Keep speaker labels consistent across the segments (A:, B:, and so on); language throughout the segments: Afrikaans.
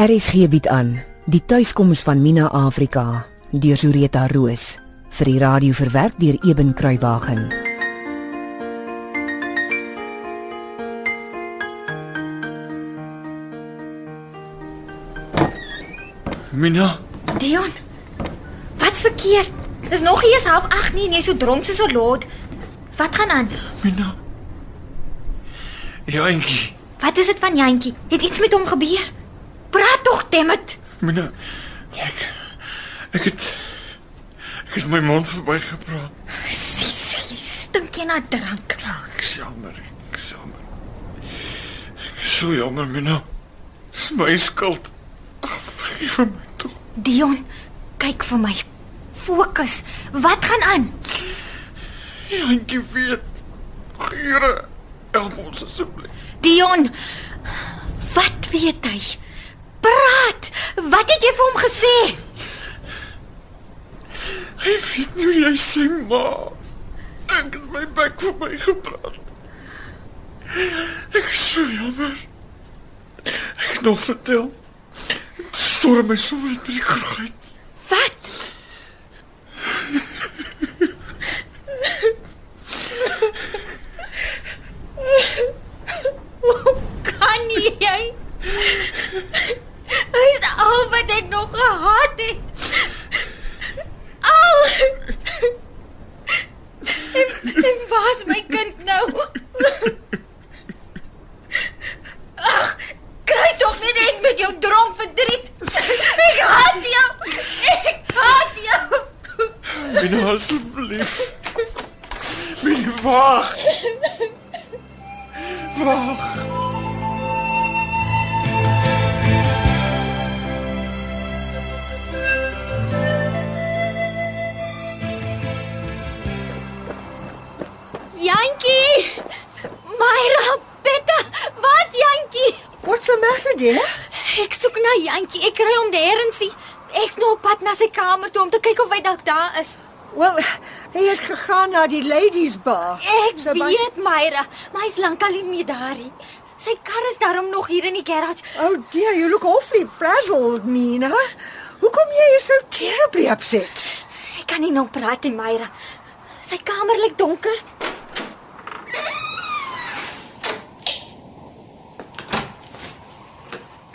A: RSG bied aan die tuiskoms van Mina Afrika deur Zureta Roos vir die radio verwerk deur Eben Kruiwagen.
B: Mina,
C: Dion. Wat's verkeerd? Dis nog eens half 8 nie en jy so dronk soos 'n lot. Wat gaan aan?
B: Mina. Jantjie,
C: Wat is dit van Jantjie? Het iets met hom gebeur? Demet.
B: Mina. Ek ek het ek het my mond verbygepraat.
C: Sissie, stink jy na drank?
B: Ek is jammer, ek jammer. Ek is so jammer, Mina. Dis my skuld. Vergeef my tog.
C: Dion, kyk vir my. Fokus. Wat gaan aan?
B: Jantjie weet. Here, help ons asseblief.
C: Dion. Wat weet hy? Wat het jy vir hom gesê?
B: Hy weet hoe jy sê, ma. Ek het my bek vir my gepraat. Ek is jammer. Het nog vertel. Storm my sommer uit die kroeg uit.
C: Met jou dronk verdriet. Ek haat jou. Ek haat jou.
B: Mina asseblief. Mina wag. Wag.
C: Jantjie! Myra, Betta, waar's Jantjie?
D: What's the matter, dear?
C: Ek soek na Jantjie. Ek kry hom nêrens nie. Ek's nou op pad na sy kamer toe om te kyk of hy dalk daar is.
D: Well, hy het gegaan na die ladies bar.
C: Ek
D: So my-
C: weet, Myra, maar hy's lankal nie meer daar nie. Sy kar is daarom nog hier in die garage.
D: Oh dear, you look awfully frazzled, Mina. Hoekom jy is so terribly upset?
C: Ek kan nie nou praat nie, Myra. Sy kamer lyk donker.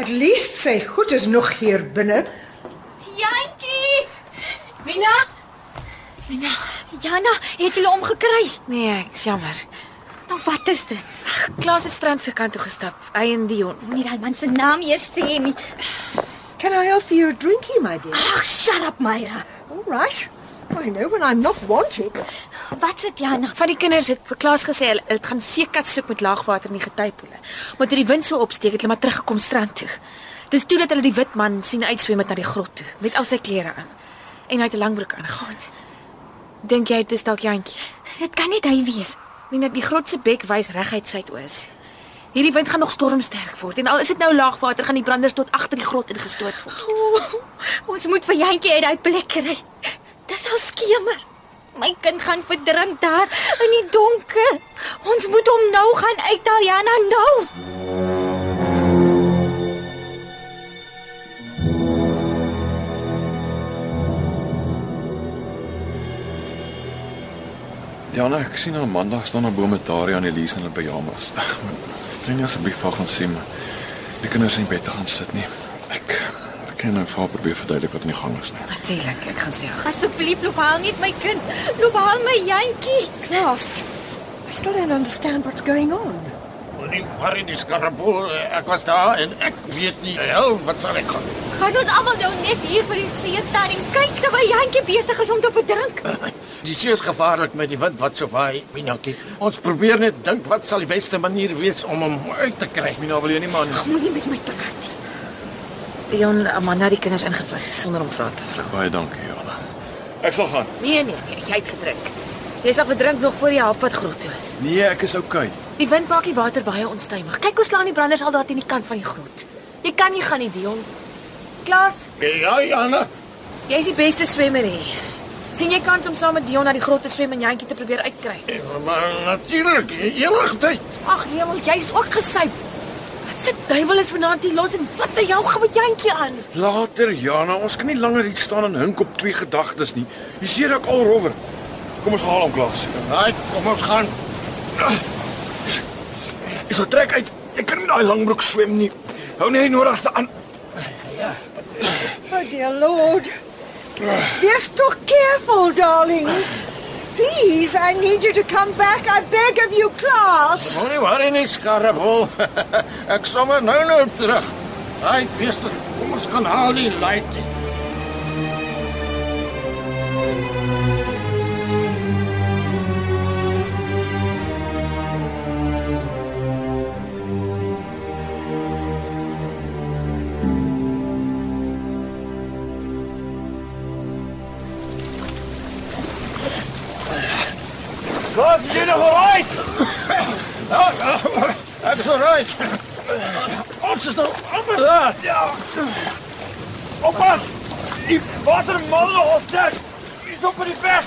D: Least sy goed is nog hier binne.
C: Jantjie! Mina? Mina, Jana, het jy hom gekry?
E: Nee, ek's jammer.
C: Nou wat is dit?
E: Klaas het strand se kant toe gestap. Hy en Dion.
C: Moenie daai man se naam eers sê nie.
D: Can I offer you a drinky, my dear?
C: Ag, shut up, Myra.
D: All right. I know when I'm not wanted.
C: Wat sê Jana?
E: Van die kinders het vir Klaas gesê hulle het gaan seekat soek met laagwater in die getypoele. Maar toe die wind so opsteek het hulle maar teruggekom strand toe. Dis toe dat hulle die wit man sien uitswem met na die grot toe met al sy klere aan. En hy het 'n langbroek aangehad. Dink jy dit is dalk Jantjie?
C: Dit kan nie hy wees.
E: Mina, die grot se bek wys reguit suidoos. Hierdie wind gaan nog stormsterk word en al is dit nou laagwater gaan die branders tot agter die grot ingestoot word.
C: O, ons moet vir Jantjie uit daai plek kry. Dis al skemer. My kind gaan verdrink daar in die donker. Ons moet hom nou gaan uithaal, Jana, nou.
B: Jana, ek sien nou Maandag staan op bome daar aan Elise in hulle pyjamas. Ag, kan jy asseblief vir gaan sien maar die kinders in bed te gaan sit nie. Ek ek kan nou vir haar probeer verduidelik wat aan die gang is nie.
E: Natuurlik, ek gaan sê.
C: Asseblief, loop haal net my kind. Loop haal my Jantjie.
D: Klaas, I still don't understand what's going on.
F: Nee, maar in die skarabool, ek was daar en ek weet nie hel wat daar ek gaan.
C: Gaan ons almal nou net hier vir die see staan en kyk terwyl Jantjie besig is om te verdrink.
F: Die see is gevaarlik met die wind wat so vaai, Minaki. Ons probeer net dink wat sal die beste manier wees om hom uit te kry.
B: Mina wil jy nie man.
C: Moenie met my praat nie.
E: Dion Amanda die kinders ingevlieg sonder om vrae te vra.
B: Baie dankie, Jana. Ek sal gaan.
E: Nee nee nee, jy het gedrink. Jy sal verdrink nog voor jy halfpad grot toe is.
B: Nee, ek is okay.
E: Die wind maak die water baie onstuimig. Kyk hoe slaan die branders al daar teen die kant van die grot. Jy kan nie gaan nie, Dion. Klaas,
F: Ja, Jana.
E: jy's die beste swemmer hier. sien jy kans om saam met Dion na die grot te swem en Jantjie te probeer uitkry?
F: Maar natuurlik, enige tyd.
E: Ag, hemel, jy's ook gesuip. Se duiwel is vanaand hier los en wat die hel gaan met jantjie aan?
B: Later, Jana, ons kan nie langer hier staan en hink op twee gedagtes nie. Jy sien ek al rower. Kom ons haal hom klas.
F: Haai, kom ons gaan.
B: Ek sal trek uit. Ek kan nie daai langbroek swem nie. Hou net nodigste aan.
D: Oh dear Lord. Yes, toch careful, darling. Please, I need you to come back. I beg of you, class.
F: Moenie worry nie, skarrepel. Ek sommer nou nou terug. Haai, beeste, kom ons gaan haal die light.
B: Klas, jy nog alright?
F: Ja, ja. Ek is reg.
B: Ons is nou amper daar. Ja. Oppas. Die watermolen ons net. Is op die weg.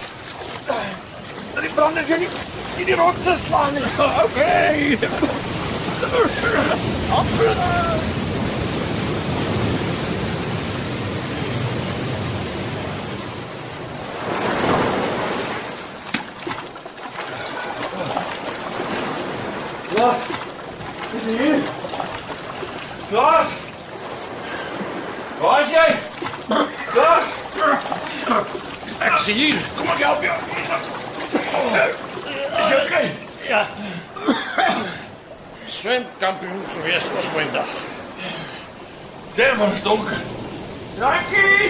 B: Dat die branders jy nie in die rotse slaan nie.
F: Okay.
B: Klas. Is jy hier? Klas. Waar is jy? Klas.
F: Sien hier.
B: Kom ek help jou. Is jy okay?
F: Ja. Swemkampioen gewees op Wendag.
B: Daar is donker. Jankie!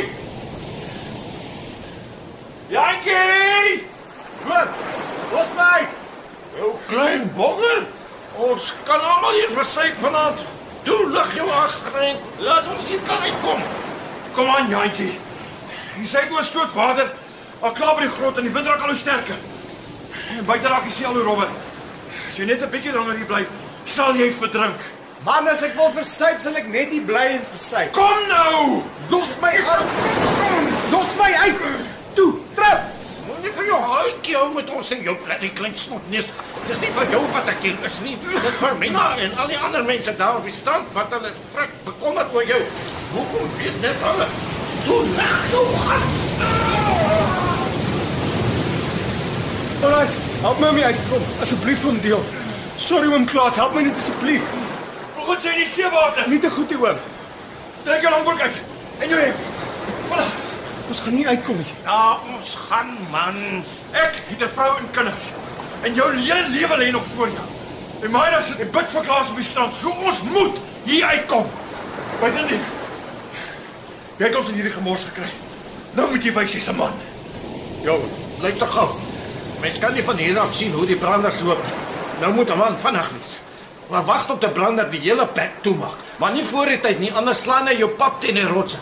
B: Jankie! Loop! Los my!
F: Jou klein bonger. Ons kan almal hier versuip vanaand. Toe lig jou agterend. Laat ons hier kan uitkom.
B: Kom aan, Jantjie. Jy sê oor stoot water. Al klaar by die grot en die wind raak al hoe sterker. En buite raak die see al hoe rowwer. As jy net 'n bietjie langer hier bly, sal jy verdrink.
G: Man, as ek wil versuip, sal ek net nie bly en versuip.
B: Kom nou!
G: Los my uit. Los my uit. Toe, trap.
F: Moenie vir jou haatjie hou met ons en jou klein klein snotneus. Dis nie vir jou wat ek hier is nie. Dis vir Mina en al die ander mense daar op die strand wat hulle frik bekommerd oor jou. Hoekom weet net hulle? Toe lig jou gaan.
G: Alright, help my om hier uitkom. Asseblief oom deel. Sorry oom Klaas, help my net asseblief.
B: Hoe goed sê die seewater?
G: Nie te goed nie oom.
B: Trek jou langbroek uit. En jou hemp. Voilà.
G: Ons gaan nie uitkom nie.
F: Ja, ons gaan man.
B: Ek het 'n vrou en kinders. En jou hele lewe lê nog voor jou. En my sit en bid vir Klaas op die strand. So ons moet hier uitkom. Weet jy nie? Jy het ons in hierdie gemors gekry. Nou moet jy wys jy's 'n man.
F: Jo, lyk tog gou. Mens kan nie van hier af sien hoe die branders loop. Nou moet 'n man vinnig wees. Maar wag op die brander die hele plek toemaak. Maar nie voor die tyd nie, anders slaan hy jou pap teen die rotse.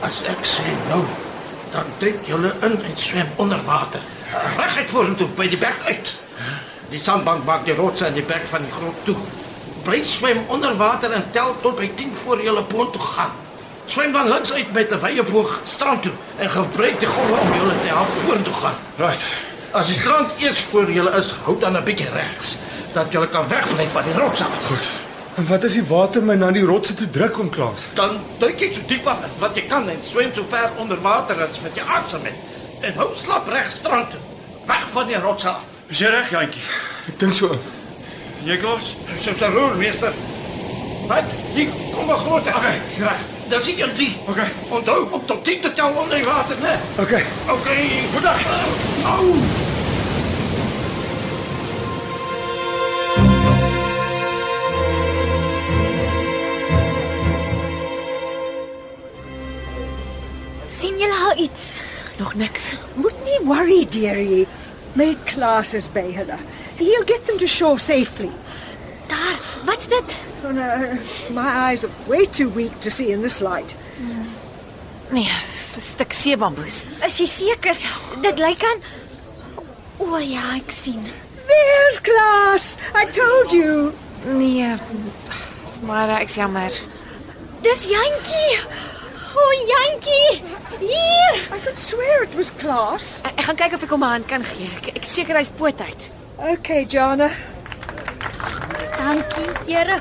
F: As ek sê nou, dan duik julle in en swem onder water. Reguit vorentoe by die bek uit. Die sandbank maak die rotse in die bek van die grot toe. Bly swem onder water en tel tot by 10 voor julle boot toe gaan. Swem dan links uit met 'n wye boog strand toe en gebruik die golwe om julle te help vorentoe gaan.
B: Right.
F: As die strand eers voor julle is, hou dan 'n bietjie regs dat julle kan wegbly van die rots af.
G: Goed. En wat as die water my na die rotse toe druk oom Klaas?
F: Dan duik jy so diep af as wat jy kan en swem so ver onder water as met jou asem in. En hou slap reg strand toe, weg van die rots af.
B: Is jy reg, Jantjie?
G: Ek dink so.
B: jy Klaas?
F: Soos 'n roermeester. Wat? Die kom maar groot.
B: Okay, is reg.
F: Dan sien jy die.
B: Okay.
F: Onthou om tot 10 te tel onder die water, né?
G: Okay.
F: Okay, goeiedag. Au.
C: sien julle al iets?
E: Nog niks.
D: Moet nie worry, dearie. My class is by hulle. He'll get them to shore safely.
C: Daar, wat's dit?
D: Oh, no, my eyes are way too weak to see in this light.
E: Nee, 'n stuk seebamboes.
C: Is jy seker? Dit lyk aan O ja, ek sien.
D: There's class. I told you.
E: Nee. Maar ek's jammer.
C: Dis Jantjie. O Jantjie. Hier.
D: I could swear it was class.
E: Ek, ek gaan kyk of ek hom 'n hand kan gee. Ek, ek seker hy's poot uit.
D: Okay, Jana.
C: Dankie, Here.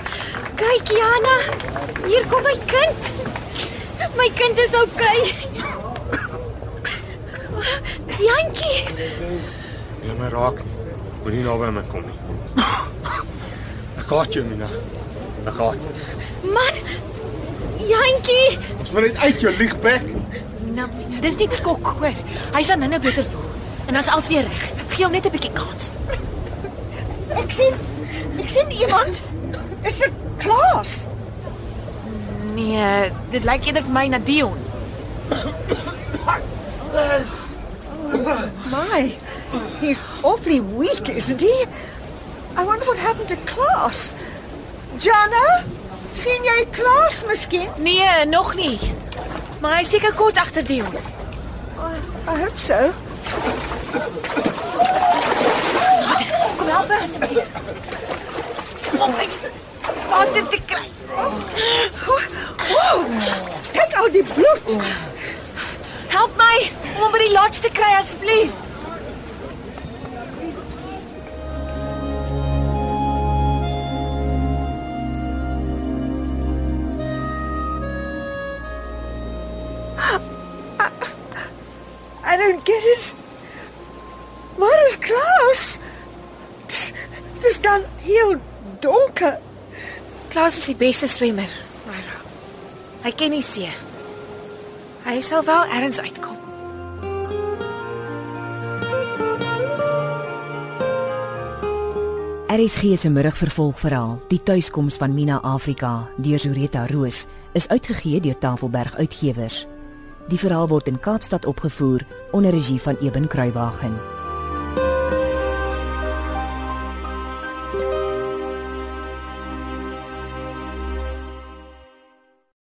C: Kyk Jana, hier kom my kind. My kind is oukei. Jantjie,
G: Jy my raak nie. Moenie naby my kom nie. Ek haat jou, Mina. Ek haat jou.
C: man. Jantjie,
G: Ons moet net uit jou liegbek.
E: Nou, dis net skok, hoor. Hy sal nou-nou beter voel. En dan's alles weer reg. Gee hom net 'n bietjie kans.
D: Ek sien ek sien iemand. Is dit Klaas?
E: Nee, dit lyk eerder vir my na Dion.
D: My, he's awfully weak, isn't he? I wonder what happened to Klaas. Jana, sien jy Klaas miskien?
E: Nee, nog nie. Maar hy is seker kort agter Dion.
D: I, I hope so.
E: Om my
D: die bloed.
E: Help my om lodge te kry.
D: I don't get it. Waar is Klaas? Dis, dis dan heel donker.
E: Klaas is die beste swemmer. Myra. Hy ken die see. Hy sal wel ergens uitkom.
A: RSG se middagvervolgverhaal, Die tuiskoms van Mina Afrika deur Zureta Roos, is uitgegee deur Tafelberg Uitgewers. Die verhaal word in Kaapstad opgevoer onder regie van Eben Kruiwagen.